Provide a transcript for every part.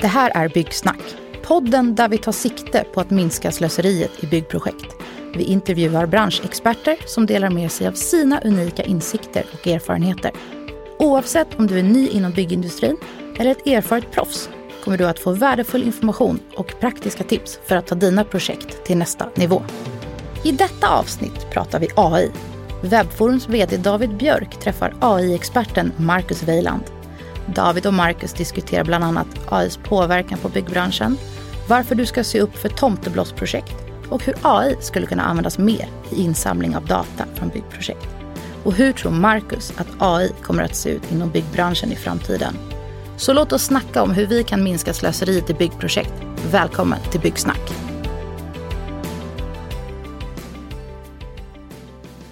Det här är Byggsnack, podden där vi tar sikte på att minska slöseriet i byggprojekt. Vi intervjuar branschexperter som delar med sig av sina unika insikter och erfarenheter. Oavsett om du är ny inom byggindustrin eller ett erfaret proffs kommer du att få värdefull information och praktiska tips för att ta dina projekt till nästa nivå. I detta avsnitt pratar vi AI. Webbforums VD David Björk träffar AI-experten Marcus Weiland. David och Marcus diskuterar bland annat AIs påverkan på byggbranschen, varför du ska se upp för tomteblossprojekt och hur AI skulle kunna användas mer i insamling av data från byggprojekt. Och hur tror Marcus att AI kommer att se ut inom byggbranschen i framtiden? Så låt oss snacka om hur vi kan minska slöseriet i byggprojekt. Välkommen till Byggsnack.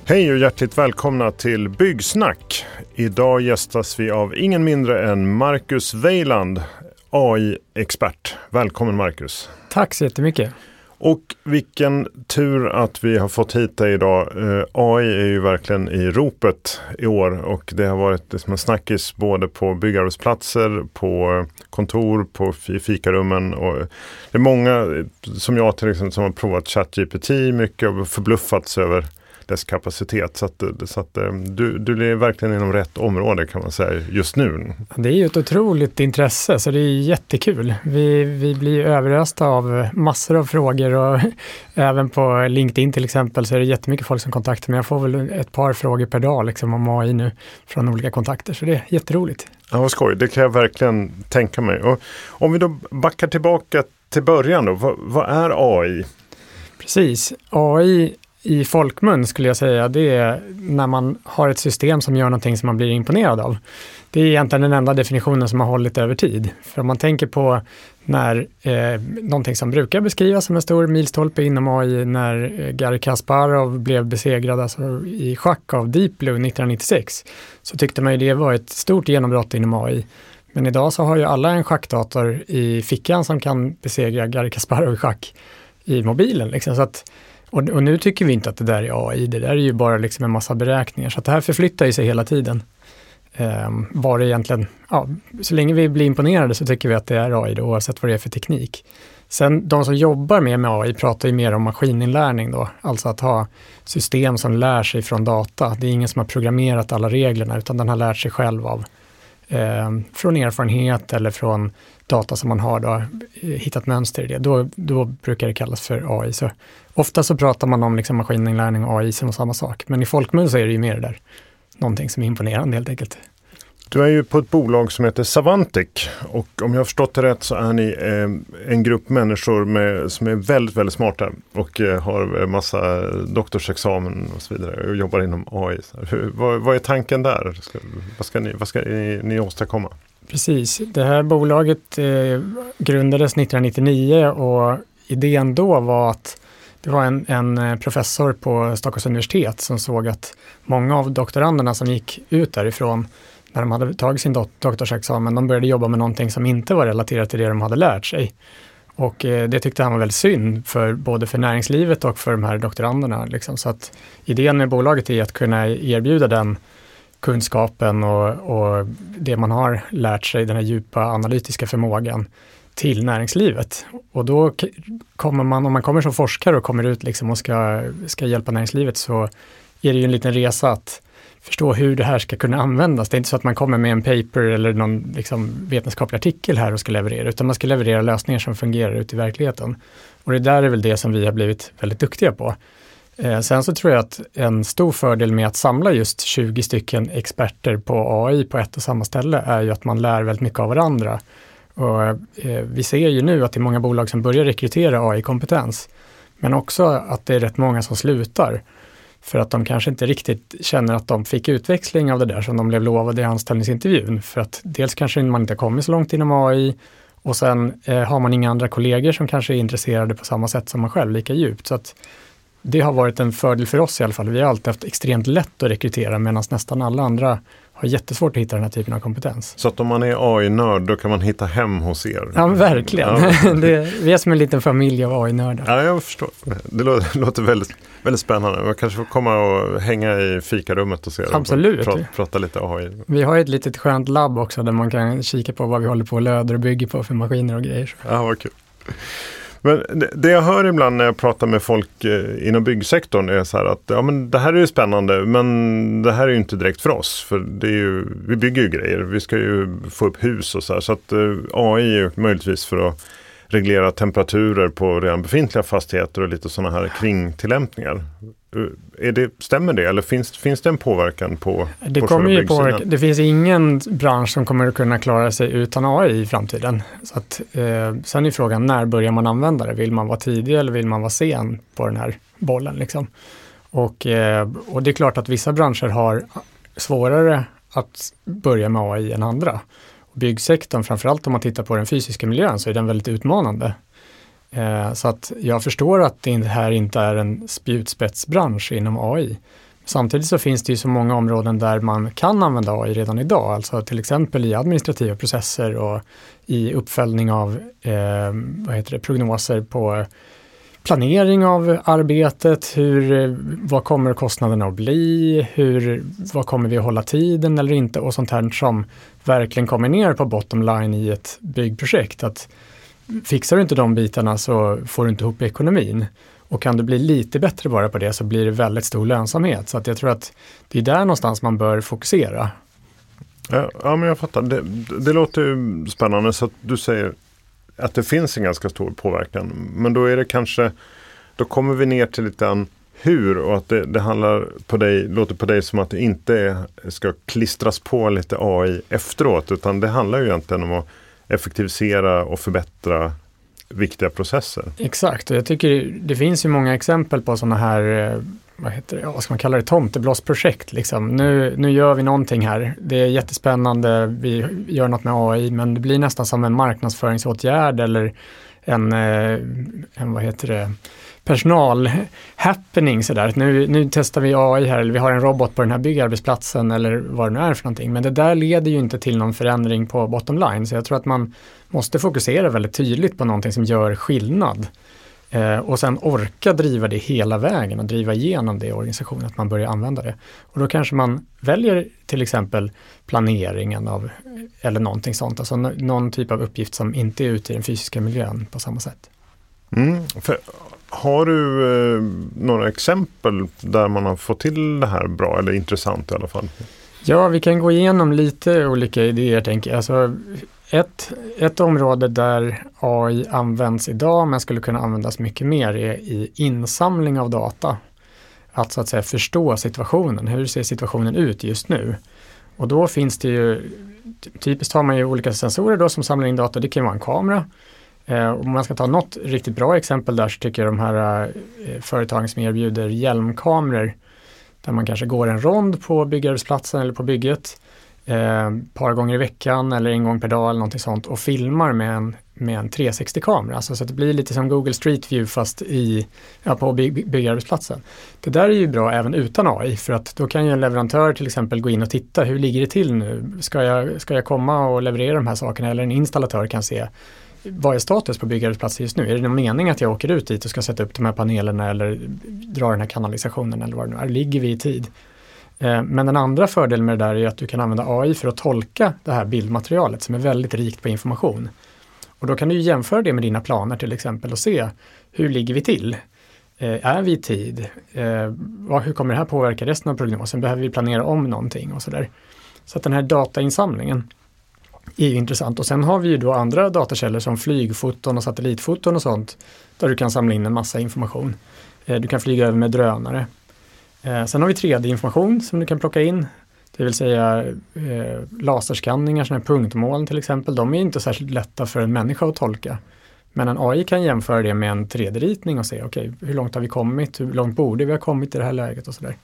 Hej och hjärtligt välkomna till Byggsnack. Idag gästas vi av ingen mindre än Marcus Weiland, AI-expert. Välkommen Marcus. Tack så jättemycket. Och vilken tur att vi har fått hit dig idag. Eh, AI är ju verkligen i ropet i år och det har varit liksom en snackis både på byggarbetsplatser, på kontor, på fikarummen. Och det är många som jag till exempel som har provat ChatGPT mycket och förbluffats över dess kapacitet. Så att, så att eh, du, du är verkligen inom rätt område kan man säga just nu. Det är ju ett otroligt intresse så det är jättekul. Vi, vi blir överösta av massor av frågor och även på LinkedIn till exempel så är det jättemycket folk som kontaktar mig. Jag får väl ett par frågor per dag liksom om AI nu från olika kontakter så det är jätteroligt. Ja, vad skoj. Det kan jag verkligen tänka mig. Och om vi då backar tillbaka till början då. Vad, vad är AI? Precis. AI i folkmun skulle jag säga, det är när man har ett system som gör någonting som man blir imponerad av. Det är egentligen den enda definitionen som har hållit över tid. För om man tänker på när eh, någonting som brukar beskrivas som en stor milstolpe inom AI, när eh, Garry Kasparov blev besegrad alltså, i schack av Deep Blue 1996, så tyckte man ju det var ett stort genombrott inom AI. Men idag så har ju alla en schackdator i fickan som kan besegra Garry Kasparov i schack i mobilen. Liksom. Så att och, och, nu tycker vi inte att det där är AI, det där är ju bara liksom en massa beräkningar. Så det här förflyttar ju sig hela tiden. Eh, var det egentligen, ja, så länge vi blir imponerade så tycker vi att det är AI då, oavsett vad det är för teknik. Sen de som jobbar mer med AI pratar ju mer om maskininlärning då, alltså att ha system som lär sig från data. Det är ingen som har programmerat alla reglerna utan den har lärt sig själv av eh, från erfarenhet eller från data som man har då, eh, hittat mönster i det. Då, då brukar det kallas för AI. Så ofta så pratar man om liksom maskininlärning och AI som samma sak, men i folkmun så är det ju mer det där. Någonting som är imponerande helt enkelt. Du är ju på ett bolag som heter Savantic och om jag har förstått det rätt så är ni eh, en grupp människor med, som är väldigt, väldigt smarta och eh, har eh, massa doktorsexamen och så vidare och jobbar inom AI. Hur, vad, vad, är tanken där? Ska, vad ska, ni, vad ska ni, ni åstadkomma? Precis, det här bolaget eh, grundades 1999 och idén då var att det var en, en, professor på Stockholms universitet som såg att många av doktoranderna som gick ut därifrån när de hade tagit sin dok doktorsexamen, de började jobba med någonting som inte var relaterat till det de hade lärt sig. Och eh, det tyckte han var väldigt synd, för, både för näringslivet och för de här doktoranderna. Liksom. Så att idén med bolaget är att kunna erbjuda den kunskapen och, och det man har lärt sig, den här djupa analytiska förmågan till näringslivet. Och då kommer man, om man kommer som forskare och kommer ut liksom och ska, ska hjälpa näringslivet så är det ju en liten resa att förstå hur det här ska kunna användas. Det är inte så att man kommer med en paper eller någon liksom vetenskaplig artikel här och ska leverera, utan man ska leverera lösningar som fungerar ute i verkligheten. Och det där är väl det som vi har blivit väldigt duktiga på. Eh, sen så tror jag att en stor fördel med att samla just 20 stycken experter på AI på ett och samma ställe är ju att man lär väldigt mycket av varandra. Och, eh, vi ser ju nu att det är många bolag som börjar rekrytera AI-kompetens, men också att det är rätt många som slutar för att de kanske inte riktigt känner att de fick utväxling av det där som de blev lovade i anställningsintervjun. För att dels kanske man inte kommit så långt inom AI och sen eh, har man inga andra kollegor som kanske är intresserade på samma sätt som man själv, lika djupt. Så att det har varit en fördel för oss i alla fall. Vi har alltid haft extremt lätt att rekrytera medan nästan alla andra har jättesvårt att hitta den här typen av kompetens. Så att om man är AI-nörd då kan man hitta hem hos er? Ja, verkligen. Ja. det, vi är som en liten familj av AI-nördar. Ja, jag förstår. Det låter, låter väldigt, väldigt spännande. Man kanske får komma och hänga i fikarummet hos er. Absolut. Och prata, prata lite AI. Vi har ett litet skönt labb också där man kan kika på vad vi håller på och löder och bygger på för maskiner och grejer. Ja, vad kul. Men det, jag hör ibland när jag pratar med folk eh, inom byggsektorn är så här att ja, men det här är ju spännande men det här är ju inte direkt för oss. För det är ju, vi bygger ju grejer, vi ska ju få upp hus och så här. Så att eh, AI är ju möjligtvis för att reglera temperaturer på redan befintliga fastigheter och lite sådana här kringtillämpningar. Är det, stämmer det eller finns, finns det en påverkan på Det på kommer ju påverka. Det finns ingen bransch som kommer att kunna klara sig utan AI i framtiden. Så att, eh, sen är frågan när börjar man använda det? Vill man vara tidig eller vill man vara sen på den här bollen? Liksom? Och, eh, och det är klart att vissa branscher har svårare att börja med AI än andra. Byggsektorn, framförallt om man tittar på den fysiska miljön, så är den väldigt utmanande. Eh, så att jag förstår att det här inte är en spjutspetsbransch inom AI. Samtidigt så finns det ju så många områden där man kan använda AI redan idag, alltså till exempel i administrativa processer och i uppföljning av eh, vad heter det, prognoser på planering av arbetet, hur, eh, vad kommer kostnaderna att bli, hur, vad kommer vi att hålla tiden eller inte och sånt här som verkligen kommer ner på bottom line i ett byggprojekt. Att Fixar du inte de bitarna så får du inte ihop ekonomin. Och kan du bli lite bättre bara på det så blir det väldigt stor lönsamhet. Så att jag tror att det är där någonstans man bör fokusera. Ja, ja men jag fattar. Det, det låter ju spännande så att du säger att det finns en ganska stor påverkan. Men då är det kanske, då kommer vi ner till lite hur och att det, det, handlar på dig, låter på dig som att det inte ska klistras på lite AI efteråt utan det handlar ju egentligen om att effektivisera och förbättra viktiga processer. Exakt, och jag tycker det finns ju många exempel på sådana här eh, vad heter det, vad ska man kalla det, tomteblåsprojekt. Liksom. Nu, nu gör vi någonting här, det är jättespännande, vi gör något med AI, men det blir nästan som en marknadsföringsåtgärd eller en, eh, en vad heter det, personal-happening sådär. Nu, nu testar vi AI här eller vi har en robot på den här byggarbetsplatsen eller vad det nu är för någonting. Men det där leder ju inte till någon förändring på bottom line. Så jag tror att man måste fokusera väldigt tydligt på någonting som gör skillnad. Eh, och sen orka driva det hela vägen och driva igenom det i organisationen, att man börjar använda det. Och då kanske man väljer till exempel planeringen av, eller någonting sånt, alltså någon typ av uppgift som inte är ute i den fysiska miljön på samma sätt. Mm, för har du eh, några exempel där man har fått till det här bra eller intressant i alla fall? Ja, vi kan gå igenom lite olika idéer tänker jag. Alltså, ett, ett område där AI används idag men skulle kunna användas mycket mer är i insamling av data. Att så att säga förstå situationen. Hur ser situationen ut just nu? Och då finns det ju, typiskt har man ju olika sensorer då som samlar in data. Det kan vara en kamera Eh, om man ska ta något riktigt bra exempel där så tycker jag de här eh, företagen som erbjuder hjälmkameror där man kanske går en rond på byggarbetsplatsen eller på bygget eh, par gånger i veckan eller en gång per dag eller någonting sånt och filmar med en, med en 360-kamera. Alltså så att det blir lite som Google Street View fast i, ja, på bygg, byggarbetsplatsen. Det där är ju bra även utan AI för att då kan ju en leverantör till exempel gå in och titta hur ligger det till nu? Ska jag, ska jag komma och leverera de här sakerna eller en installatör kan se vad är status på byggarbetsplatser just nu? Är det någon mening att jag åker ut dit och ska sätta upp de här panelerna eller dra den här kanalisationen eller vad det nu är? Ligger vi i tid? Eh, men den andra fördelen med det där är att du kan använda AI för att tolka det här bildmaterialet som är väldigt rikt på information. Och då kan du jämföra det med dina planer till exempel och se hur ligger vi till? Eh, är vi i tid? Eh, hur kommer det här påverka resten av prognosen? Behöver vi planera om någonting och sådär? Så att den här datainsamlingen är ju intressant. Och sen har vi ju då andra datakällor som flygfoton och satellitfoton och sånt där du kan samla in en massa information. Eh, du kan flyga över med drönare. Eh, sen har vi 3D-information som du kan plocka in. Det vill säga eh, laserskanningar, sådana här till exempel. De är inte särskilt lätta för en människa att tolka. Men en AI kan jämföra det med en 3D-ritning och se okej, okay, hur långt har vi kommit? Hur långt borde vi ha kommit i det här läget och sådär.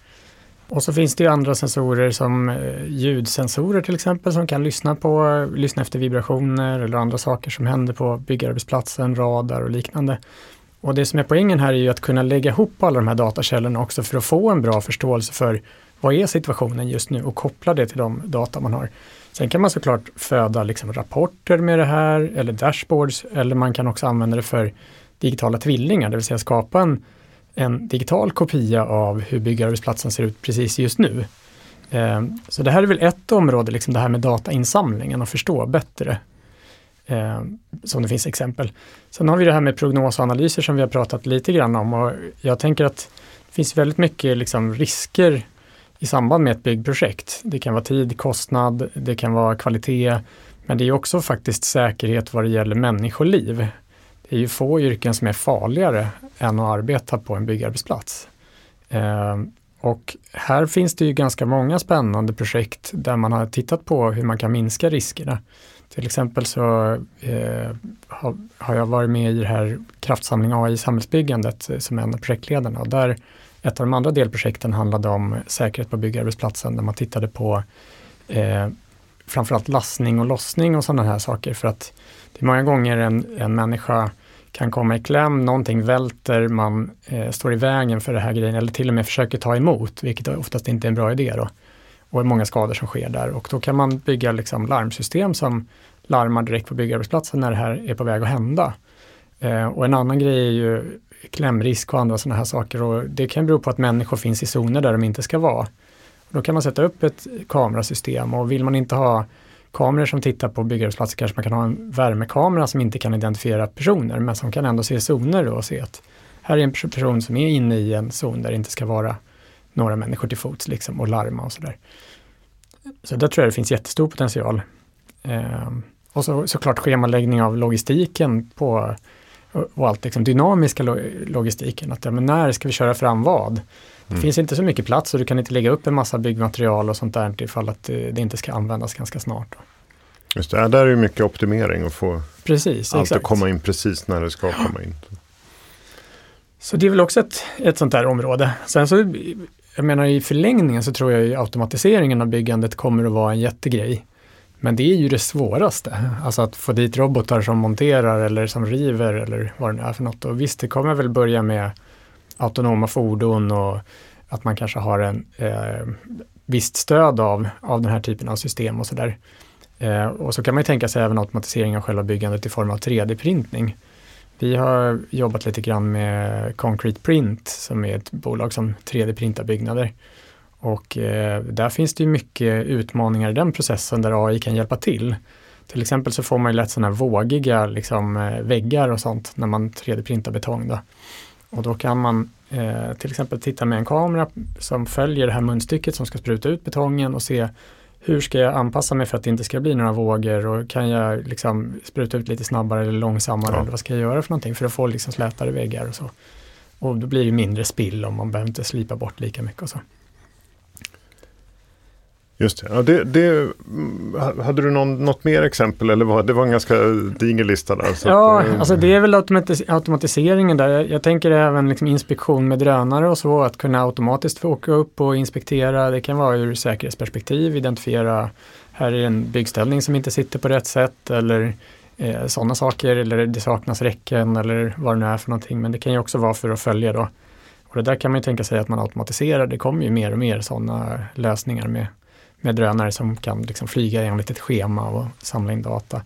Och så finns det ju andra sensorer som eh, ljudsensorer till exempel som kan lyssna på, lyssna efter vibrationer eller andra saker som händer på byggarbetsplatsen, radar och liknande. Och det som är poängen här är ju att kunna lägga ihop alla de här datakällorna också för att få en bra förståelse för vad är situationen just nu och koppla det till de data man har. Sen kan man såklart föda liksom rapporter med det här eller dashboards eller man kan också använda det för digitala tvillingar, det vill säga skapa en, en digital kopia av hur byggarbetsplatsen ser ut precis just nu. Ehm, så det här är väl ett område, liksom det här med datainsamlingen och förstå bättre. Ehm, som det finns exempel. Sen har vi det här med prognosanalyser som vi har pratat lite grann om och jag tänker att det finns väldigt mycket liksom risker i samband med ett byggprojekt. Det kan vara tid, kostnad, det kan vara kvalitet, men det är också faktiskt säkerhet vad det gäller människoliv. Det är ju få yrken som är farligare än att arbeta på en byggarbetsplats. Eh, och här finns det ju ganska många spännande projekt där man har tittat på hur man kan minska riskerna. Till exempel så eh, har, har, jag varit med i det här Kraftsamling AI samhällsbyggandet eh, som som en av projektledarna och där ett av de andra delprojekten handlade om säkerhet på byggarbetsplatsen där man tittade på eh, framförallt lastning och lossning och sådana här saker för att det är många gånger en, en människa kan komma i kläm, någonting välter, man eh, står i vägen för det här grejen eller till och med försöker ta emot, vilket oftast inte är en bra idé då. Och det är många skador som sker där och då kan man bygga liksom larmsystem som larmar direkt på byggarbetsplatsen när det här är på väg att hända. Eh, och en annan grej är ju klämrisk och andra sådana här saker och det kan bero på att människor finns i zoner där de inte ska vara. Och då kan man sätta upp ett kamerasystem och vill man inte ha kameror som tittar på byggarbetsplatser kanske man kan ha en värmekamera som inte kan identifiera personer men som kan ändå se zoner och se att här är en person som är inne i en zon där det inte ska vara några människor till fots liksom och larma och sådär. Så där tror jag det finns jättestor potential. Eh, och så, såklart schemaläggning av logistiken på och allt liksom dynamiska logistiken. Att, ja, men när ska vi köra fram vad? Det mm. finns inte så mycket plats och du kan inte lägga upp en massa byggmaterial och sånt där ifall att det inte ska användas ganska snart. Då. Just det, där är ju mycket optimering och få precis, allt exakt. att komma in precis när det ska komma in. Så det är väl också ett, ett sånt där område. Sen så, jag menar i förlängningen så tror jag ju automatiseringen av byggandet kommer att vara en jättegrej. Men det är ju det svåraste, alltså att få dit robotar som monterar eller som river eller vad det nu är för något. Och visst, det kommer väl börja med autonoma fordon och att man kanske har en eh, visst stöd av, av den här typen av system och sådär. Eh, och så kan man ju tänka sig även automatisering av själva byggandet i form av 3D-printning. Vi har jobbat lite grann med Concrete Print som är ett bolag som 3D-printar byggnader. Och eh, där finns det ju mycket utmaningar i den processen där AI kan hjälpa till. Till exempel så får man ju lätt sådana här vågiga liksom, eh, väggar och sånt när man 3D-printar betong. Då. Och då kan man eh, till exempel titta med en kamera som följer det här munstycket som ska spruta ut betongen och se hur ska jag anpassa mig för att det inte ska bli några vågor och kan jag liksom spruta ut lite snabbare eller långsammare ja. eller vad ska jag göra för någonting för att få liksom slätare väggar och så. Och då blir det mindre spill om man behöver inte slipa bort lika mycket och så. Just det. Ja, det, det hade du någon, något mer exempel eller var, det var en ganska diger lista där? ja, att, alltså det är väl automatis automatiseringen där. Jag, jag tänker även liksom inspektion med drönare och så, att kunna automatiskt få åka upp och inspektera. Det kan vara ur säkerhetsperspektiv, identifiera här är en byggställning som inte sitter på rätt sätt eller eh, sådana saker eller det saknas räcken eller vad det nu är för någonting. Men det kan ju också vara för att följa då. Och det där kan man ju tänka sig att man automatiserar. Det kommer ju mer och mer sådana lösningar med med drönare som kan liksom flyga enligt ett schema och samla in data.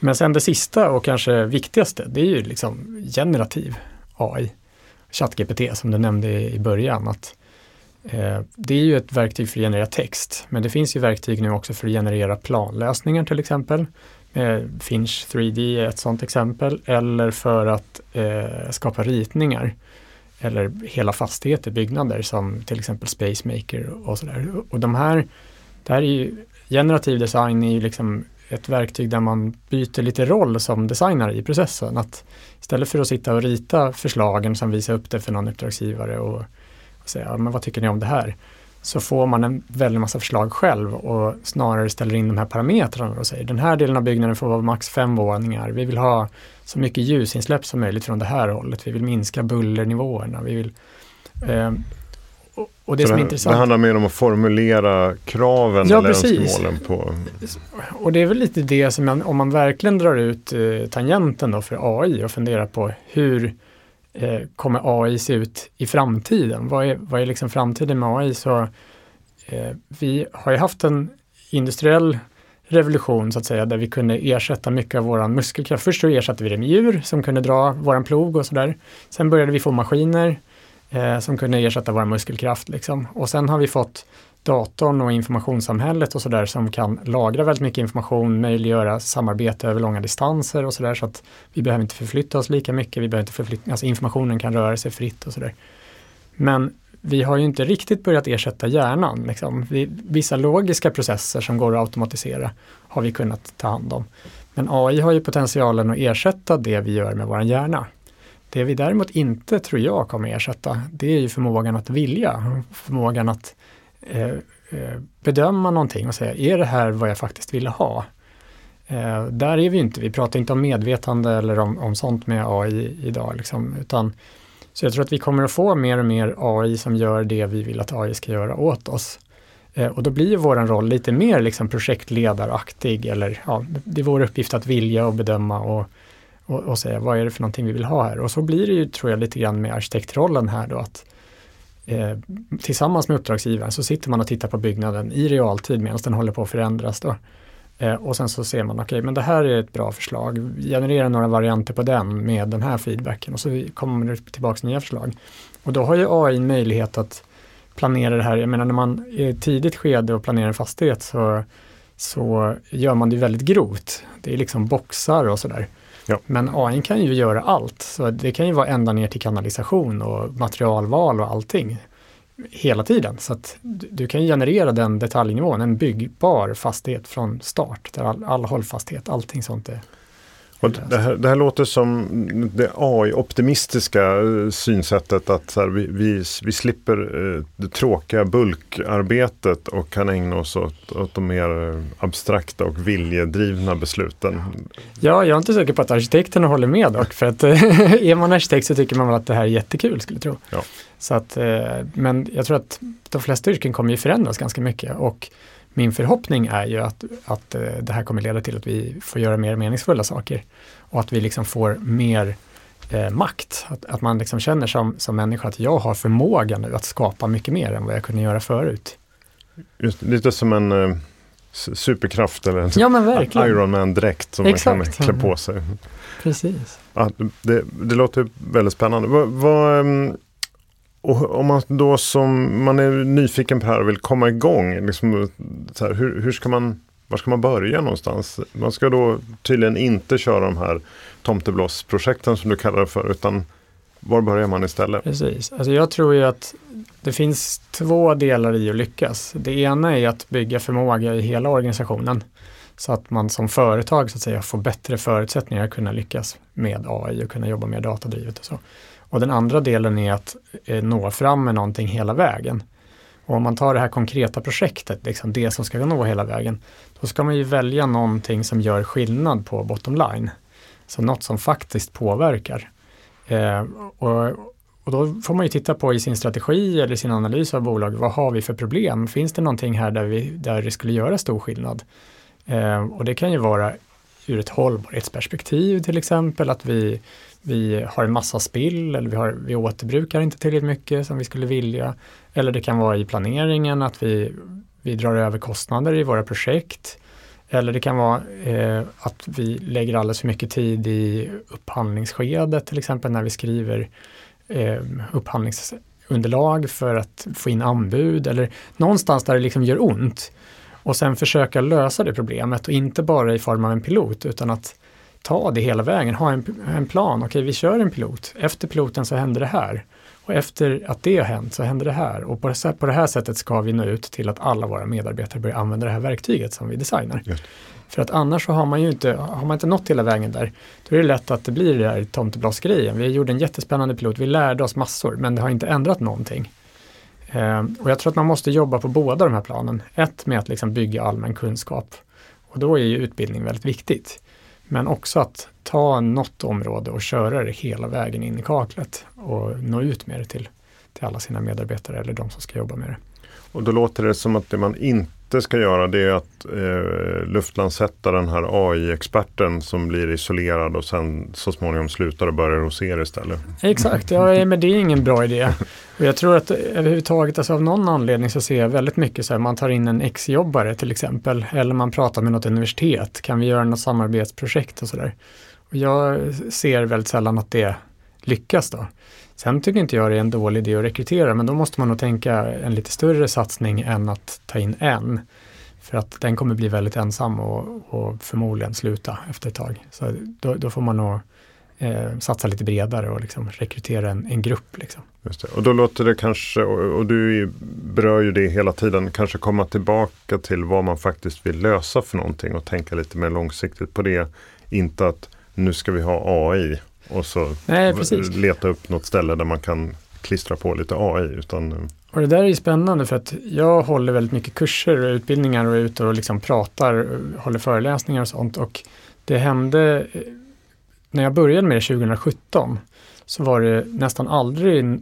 Men sen det sista och kanske viktigaste, det är ju liksom generativ AI. ChatGPT som du nämnde i början. Att, eh, det är ju ett verktyg för att generera text, men det finns ju verktyg nu också för att generera planlösningar till exempel. Eh, Finch 3D är ett sådant exempel, eller för att eh, skapa ritningar eller hela fastigheter, byggnader som till exempel Spacemaker och sådär. Och de här, det här är ju, generativ design är ju liksom ett verktyg där man byter lite roll som designare i processen. Att istället för att sitta och rita förslagen som visar upp det för någon uppdragsgivare och, och säga, men vad tycker ni om det här? Så får man en väldig massa förslag själv och snarare ställer in de här parametrarna och säger den här delen av byggnaden får vara max fem våningar. Vi vill ha så mycket ljusinsläpp som möjligt från det här hållet. Vi vill minska bullernivåerna. Vi vill, eh, och, och det så som är intressant. Det handlar mer om att formulera kraven ja, eller precis. önskemålen på. Och det är väl lite det som man, om man verkligen drar ut eh, tangenten då för AI och funderar på hur eh, kommer AI se ut i framtiden? Vad är, vad är liksom framtiden med AI? Så eh, vi har ju haft en industriell revolution så att säga, där vi kunde ersätta mycket av våran muskelkraft. Först så ersatte vi det med djur som kunde dra våran plog och sådär. Sen började vi få maskiner eh, som kunde ersätta vår muskelkraft. Liksom. Och sen har vi fått datorn och informationssamhället och sådär som kan lagra väldigt mycket information, möjliggöra samarbete över långa distanser och sådär så att vi behöver inte förflytta oss lika mycket, vi behöver inte förflytta, alltså informationen kan röra sig fritt och sådär. Men vi har ju inte riktigt börjat ersätta hjärnan. Liksom. Vi, vissa logiska processer som går att automatisera har vi kunnat ta hand om. Men AI har ju potentialen att ersätta det vi gör med vår hjärna. Det vi däremot inte tror jag kommer ersätta, det är ju förmågan att vilja, förmågan att Eh, eh, bedöma någonting och säga, är det här vad jag faktiskt ville ha? Eh, där är vi inte, vi pratar inte om medvetande eller om, om sånt med AI idag, liksom, utan så jag tror att vi kommer att få mer och mer AI som gör det vi vill att AI ska göra åt oss. Eh, och då blir vår roll lite mer liksom projektledaraktig eller ja, det är vår uppgift att vilja och bedöma och, och, och, säga vad är det för någonting vi vill ha här. Och så blir det ju tror jag lite grann med arkitektrollen här då att eh, tillsammans med uppdragsgivaren så sitter man och tittar på byggnaden i realtid medan den håller på att förändras. Då. Eh, och sen så ser man, okej, okay, men det här är ett bra förslag. Generera några varianter på den med den här feedbacken och så kommer det tillbaka nya förslag. Och då har ju AI möjlighet att planera det här. Jag menar när man är i ett tidigt skede och planerar en fastighet så, så gör man det väldigt grovt. Det är liksom boxar och sådär. Ja. Men AI kan ju göra allt. Så det kan ju vara ända ner till kanalisation och materialval och allting hela tiden. Så att du, kan generera den detaljnivån, en byggbar fastighet från start, där all, all hållfasthet, allting sånt är och det, här, det här låter som det AI-optimistiska eh, synsättet att här, vi, vi, vi slipper eh, det tråkiga bulkarbetet och kan ägna oss åt, åt de mer abstrakta och viljedrivna besluten. Ja, jag är inte säker på att arkitekterna håller med dock, för att är man arkitekt så tycker man väl att det här är jättekul, skulle jag tro. Ja. Så att, eh, men jag tror att de flesta yrken kommer ju förändras ganska mycket och min förhoppning är ju att, att eh, det här kommer leda till att vi får göra mer meningsfulla saker och att vi liksom får mer eh, makt. Att, att man liksom känner som, som människa att jag har förmåga nu att skapa mycket mer än vad jag kunde göra förut. Just, lite som en eh, superkraft eller en ja, Iron Man-dräkt som Exakt. man kan klä på sig. Precis. Ja, det, det låter väldigt spännande. Vad, vad, ehm, och om man då som man är nyfiken på det här och vill komma igång, liksom, här, hur, hur ska man, var ska man börja någonstans? Man ska då tydligen inte köra de här tomteblåsprojekten som du kallar det för, utan var börjar man istället? Precis, alltså jag tror ju att det finns två delar i att lyckas. Det ena är att bygga förmåga i hela organisationen så att man som företag så att säga får bättre förutsättningar att kunna lyckas med AI och kunna jobba mer datadrivet och så. Och den andra delen är att eh, nå fram med någonting hela vägen. Och om man tar det här konkreta projektet, liksom det som ska nå hela vägen, då ska man ju välja någonting som gör skillnad på bottom line. Så något som faktiskt påverkar. Eh, och, och då får man ju titta på i sin strategi eller sin analys av bolag, vad har vi för problem? Finns det någonting här där, vi, där det skulle göra stor skillnad? Eh, och det kan ju vara ur ett hållbarhetsperspektiv till exempel, att vi vi har en massa spill eller vi, har, vi återbrukar inte tillräckligt mycket som vi skulle vilja. Eller det kan vara i planeringen att vi, vi drar över kostnader i våra projekt. Eller det kan vara eh, att vi lägger alldeles för mycket tid i upphandlingsskedet, till exempel när vi skriver eh, upphandlingsunderlag för att få in anbud eller någonstans där det liksom gör ont. Och sen försöka lösa det problemet och inte bara i form av en pilot utan att ta det hela vägen, ha en, en plan. Okej, vi kör en pilot. Efter piloten så händer det här. Och efter att det har hänt så händer det här. Och på det, på det här sättet ska vi nå ut till att alla våra medarbetare börjar använda det här verktyget som vi designar. Just. För att annars så har man ju inte, har man inte nått hela vägen där, då är det lätt att det blir det här tomtebloss-grejen. Vi gjorde en jättespännande pilot, vi lärde oss massor, men det har inte ändrat någonting. Eh, och jag tror att man måste jobba på båda de här planen. Ett med att liksom bygga allmän kunskap. Och då är ju utbildning väldigt viktigt. Men också att ta något område och köra det hela vägen in i kaklet och nå ut med det till, till alla sina medarbetare eller de som ska jobba med det. Och då låter det som att det man inte inte ska göra det är att eh, luftlandsätta den här AI-experten som blir isolerad och sen så småningom slutar och börjar hos er istället. Exakt, ja, men det är ingen bra idé. Och jag tror att överhuvudtaget, alltså av någon anledning så ser jag väldigt mycket så här, man tar in en ex-jobbare till exempel, eller man pratar med något universitet, kan vi göra något samarbetsprojekt och sådär. Jag ser väldigt sällan att det lyckas då. Sen tycker inte jag det är en dålig idé att rekrytera, men då måste man nog tänka en lite större satsning än att ta in en. För att den kommer bli väldigt ensam och, och förmodligen sluta efter ett tag. Så då, då får man nog eh, satsa lite bredare och liksom rekrytera en, en grupp. Liksom. Just det. Och då låter det kanske, och, och du berör ju det hela tiden, kanske komma tillbaka till vad man faktiskt vill lösa för någonting och tänka lite mer långsiktigt på det. Inte att nu ska vi ha AI och så Nej, leta upp något ställe där man kan klistra på lite AI. Utan, eh, och det där är ju spännande för att jag håller väldigt mycket kurser och utbildningar och är ute och liksom pratar, håller föreläsningar och sånt. Och det hände, eh, när jag började med det 2017, så var det nästan aldrig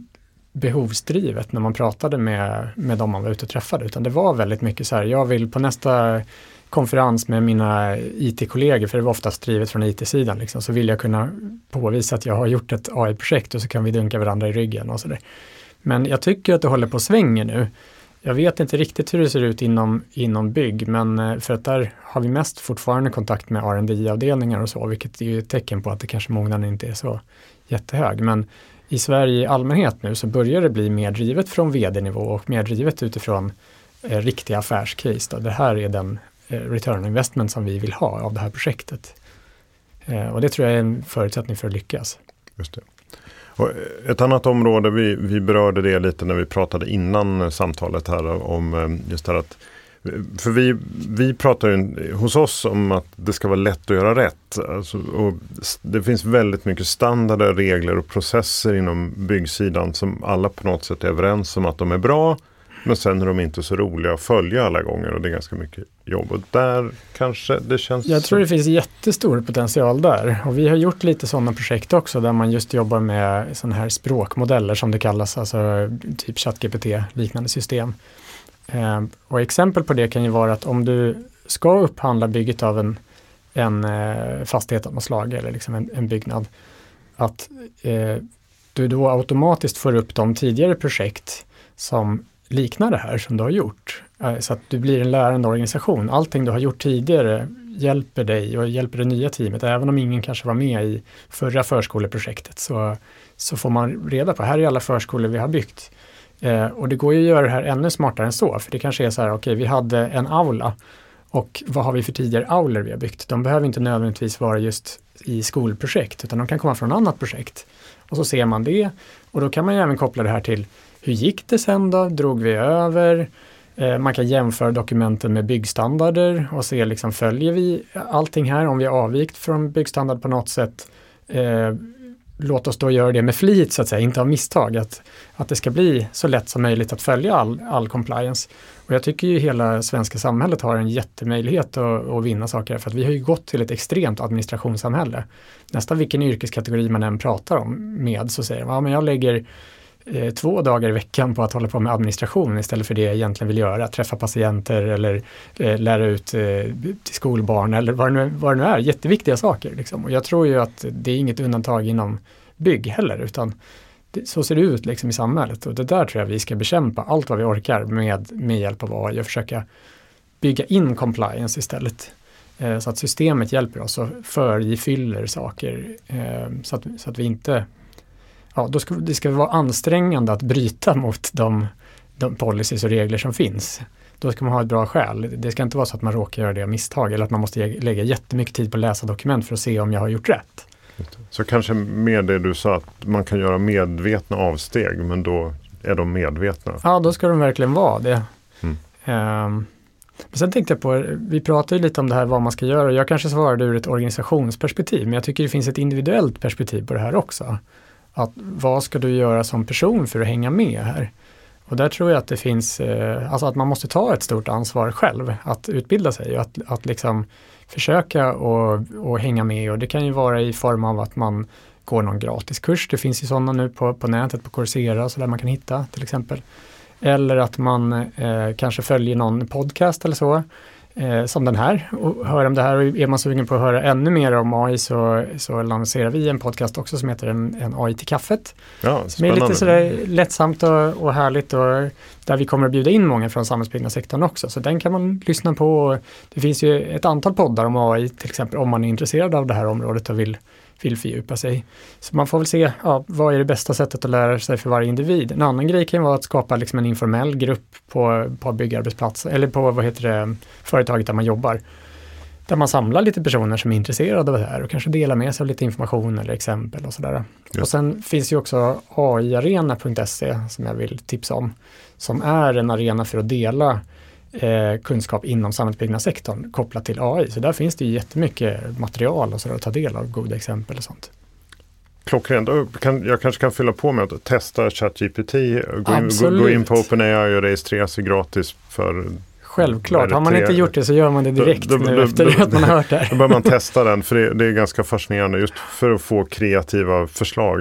behovsdrivet när man pratade med, med de man var ute och träffade, utan det var väldigt mycket så här, jag vill på nästa konferens med mina IT-kollegor, för det var oftast drivet från IT-sidan, liksom, så vill jag kunna påvisa att jag har gjort ett AI-projekt och så kan vi dunka varandra i ryggen och sådär. Men jag tycker att det håller på att svänga nu. Jag vet inte riktigt hur det ser ut inom, inom bygg, men eh, för att där har vi mest fortfarande kontakt med rd avdelningar och så, vilket är ju ett tecken på att det kanske mognaden inte är så jättehög. Men i Sverige i allmänhet nu så börjar det bli mer drivet från vd-nivå och mer drivet utifrån eh, riktiga affärscase. Då. Det här är den Eh, return investment som vi vill ha av det här projektet. Eh, och det tror jag är en förutsättning för att lyckas. Just det. Och eh, ett annat område, vi, vi berörde det lite när vi pratade innan samtalet här om just det här att för vi, vi pratar ju hos oss om att det ska vara lätt att göra rätt. Alltså, och det finns väldigt mycket standarder, regler och processer inom byggsidan som alla på något sätt är överens om att de är bra. Men sen är de inte så roliga att följa alla gånger och det är ganska mycket jobb. Och där kanske det känns... Jag tror det finns jättestor potential där. Och vi har gjort lite sådana projekt också där man just jobbar med sådana här språkmodeller som det kallas, alltså typ ChatGPT liknande system. Eh, och exempel på det kan ju vara att om du ska upphandla bygget av en, en eh, fastighet av något slag eller liksom en, en byggnad, att eh, du då automatiskt får upp de tidigare projekt som liknar det här som du har gjort. Eh, så att du blir en lärande organisation. Allting du har gjort tidigare hjälper dig och hjälper det nya teamet. Även om ingen kanske var med i förra förskoleprojektet så, så får man reda på, här är alla förskolor vi har byggt. Eh, och det går ju att göra det här ännu smartare än så, för det kanske är så här, okej, okay, vi hade en aula och vad har vi för tidigare aulor vi har byggt? De behöver inte nödvändigtvis vara just i skolprojekt, utan de kan komma från annat projekt. Och så ser man det och då kan man ju även koppla det här till hur gick det sen då? Drog vi över? Eh, man kan jämföra dokumenten med byggstandarder och se liksom följer vi allting här om vi har avvikt från byggstandard på något sätt. Eh, låt oss då göra det med flit så att säga, inte av misstag. Att, att det ska bli så lätt som möjligt att följa all, all compliance. Och jag tycker ju hela svenska samhället har en jättemöjlighet att, att vinna saker för att vi har ju gått till ett extremt administrationssamhälle. Nästan vilken yrkeskategori man än pratar om med så säger man, ja men jag lägger eh, två dagar i veckan på att hålla på med administration istället för det jag egentligen vill göra, träffa patienter eller eh, lära ut eh, till skolbarn eller vad det, nu, vad det nu är, jätteviktiga saker. Liksom. Och jag tror ju att det är inget undantag inom bygg heller, utan det, så ser det ut liksom i samhället och det där tror jag vi ska bekämpa allt vad vi orkar med, med hjälp av AI och försöka bygga in compliance istället. Eh, så att systemet hjälper oss och förifyller saker eh, så, att, så att vi inte ja, då ska, det ska vara ansträngande att bryta mot de, de policies och regler som finns. Då ska man ha ett bra skäl. Det ska inte vara så att man råkar göra det av misstag eller att man måste lägga jättemycket tid på att läsa dokument för att se om jag har gjort rätt. Så kanske med det du sa att man kan göra medvetna avsteg men då är de medvetna? Ja, då ska de verkligen vara det. Mm. Um, men sen tänkte jag på, vi pratade lite om det här vad man ska göra. Jag kanske svarade ur ett organisationsperspektiv, men jag tycker det finns ett individuellt perspektiv på det här också att vad ska du göra som person för att hänga med här? Och där tror jag att det finns, eh, alltså att man måste ta ett stort ansvar själv att utbilda sig och att, att liksom försöka och, och hänga med och det kan ju vara i form av att man går någon gratiskurs. Det finns ju sådana nu på, på nätet på Coursera så där man kan hitta till exempel. Eller att man eh, kanske följer någon podcast eller så eh, som den här och hör om det här. Och är man sugen på att höra ännu mer om AI så, så lanserar vi en podcast också som heter En, en AI till kaffet. Ja, som är lite sådär lättsamt och, och härligt och där vi kommer att bjuda in många från samhällsbyggnadssektorn också. Så den kan man lyssna på. Det finns ju ett antal poddar om AI till exempel om man är intresserad av det här området och vill vill fördjupa sig. Så man får väl se, ja, vad är det bästa sättet att lära sig för varje individ? En annan grej kan vara att skapa liksom en informell grupp på, på byggarbetsplatsen, eller på vad heter det, företaget där man jobbar. Där man samlar lite personer som är intresserade av det här och kanske delar med sig av lite information eller exempel och sådär. Ja. Och sen finns ju också aiarena.se som jag vill tipsa om, som är en arena för att dela eh, kunskap inom samhällsbyggnadssektorn kopplat till AI. Så där finns det ju jättemycket material och så att ta del av, goda exempel och sånt. Klockrent. Jag kanske kan fylla på med att testa ChatGPT, gå, in, gå in på OpenAI och registrera sig gratis för Självklart, har man inte gjort det så gör man det direkt då, då, nu efter då, att man har hört det. Då börjar man testa den, för det, det, är ganska fascinerande just för att få kreativa förslag.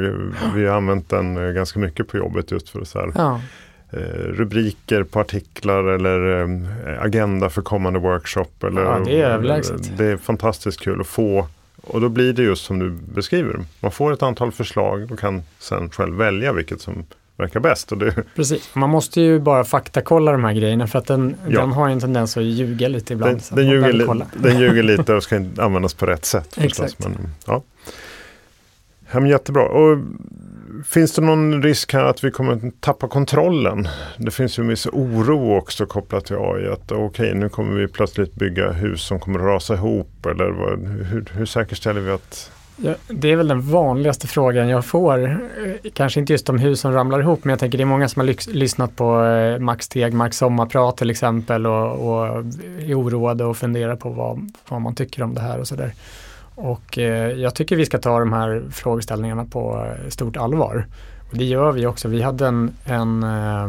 Vi har använt den ganska mycket på jobbet just för att så här, ja. Eh, rubriker på artiklar eller eh, agenda för kommande workshop. Eller, ja, det är överlägset. Det är fantastiskt kul att få och då blir det just som du beskriver. Man får ett antal förslag och kan sen själv välja vilket som verkar bäst. Och det... Precis, man måste ju bara faktakolla de här grejerna för att den, ja. den har en tendens att ljuga lite ibland. Den, den, ljuger, li den ljuger lite och ska användas på rätt sätt. Exakt. Men, ja. Ja, men jättebra. Och Finns det någon risk här att vi kommer tappa kontrollen? Det finns ju en viss oro också kopplat till AI. Att okej, okay, nu kommer vi plötsligt bygga hus som kommer att rasa ihop. Eller vad, hur, hur säkerställer vi att Ja, det är väl den vanligaste frågan jag får. Eh, kanske inte just om hus som ramlar ihop, men jag tänker det är många som har lyssnat på eh, Max Tegmarks sommarprat till exempel och, och är oroade och funderar på vad, vad man tycker om det här och sådär. Och eh, jag tycker vi ska ta de här frågeställningarna på eh, stort allvar. Och det gör vi också. Vi hade en, en eh,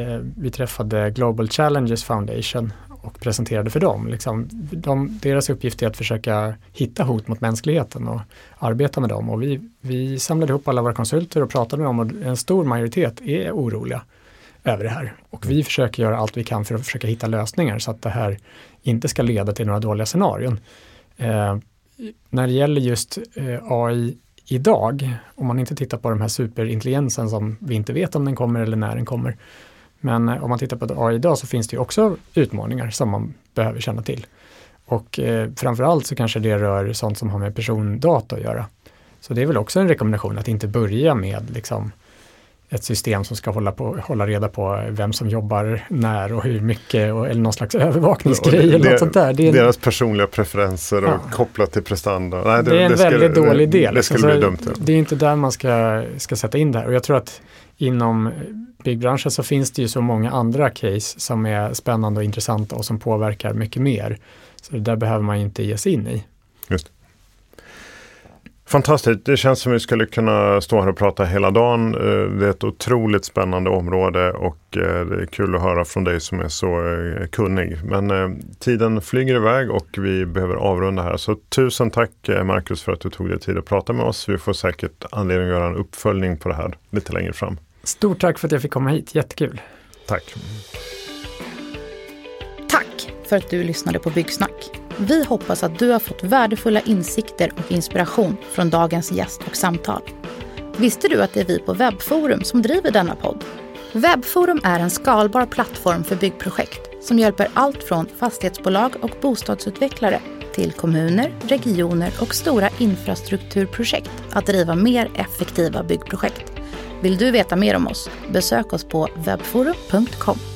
eh, vi träffade Global Challenges Foundation och presenterade för dem. Liksom, de, deras uppgift är att försöka hitta hot mot mänskligheten och arbeta med dem. Och vi, vi samlade ihop alla våra konsulter och pratade med dem och en stor majoritet är oroliga över det här. Och vi försöker göra allt vi kan för att försöka hitta lösningar så att det här inte ska leda till några dåliga scenarion. Eh, när det gäller just eh, AI idag, om man inte tittar på den här superintelligensen som vi inte vet om den kommer eller när den kommer. Men eh, om man tittar på AI idag så finns det ju också utmaningar som man behöver känna till. Och eh, framförallt så kanske det rör sånt som har med persondata att göra. Så det är väl också en rekommendation att inte börja med liksom, ett system som ska hålla, på, hålla reda på vem som jobbar när och hur mycket och, eller någon slags övervakningsgrej eller något sånt där. Det är deras personliga preferenser och ja. kopplat till prestanda. Nej, det, det, är en det väldigt skulle, dålig idé. Det, skulle bli dumt. Ja. Det är inte där man ska, ska sätta in det här och jag tror att inom byggbranschen så finns det ju så många andra case som är spännande och intressanta och som påverkar mycket mer. Så det där behöver man inte ge sig in i. Just. Fantastiskt, det känns som vi skulle kunna stå här och prata hela dagen. Eh, det är ett otroligt spännande område och eh, det är kul att höra från dig som är så eh, kunnig. Men tiden flyger iväg och vi behöver avrunda här. Så tusen tack Marcus för att du tog dig tid att prata med oss. Vi får säkert anledning att göra en uppföljning på det här lite längre fram. Stort tack för att jag fick komma hit, jättekul. Tack. Tack för att du lyssnade på Byggsnack. Vi hoppas att du har fått värdefulla insikter och inspiration från dagens gäst och samtal. Visste du att det är vi på Webforum som driver denna podd? Webforum är en skalbar plattform för byggprojekt som hjälper allt från fastighetsbolag och bostadsutvecklare till kommuner, regioner och stora infrastrukturprojekt att driva mer effektiva byggprojekt. Vill du veta mer om oss? Besök oss på webforum.com.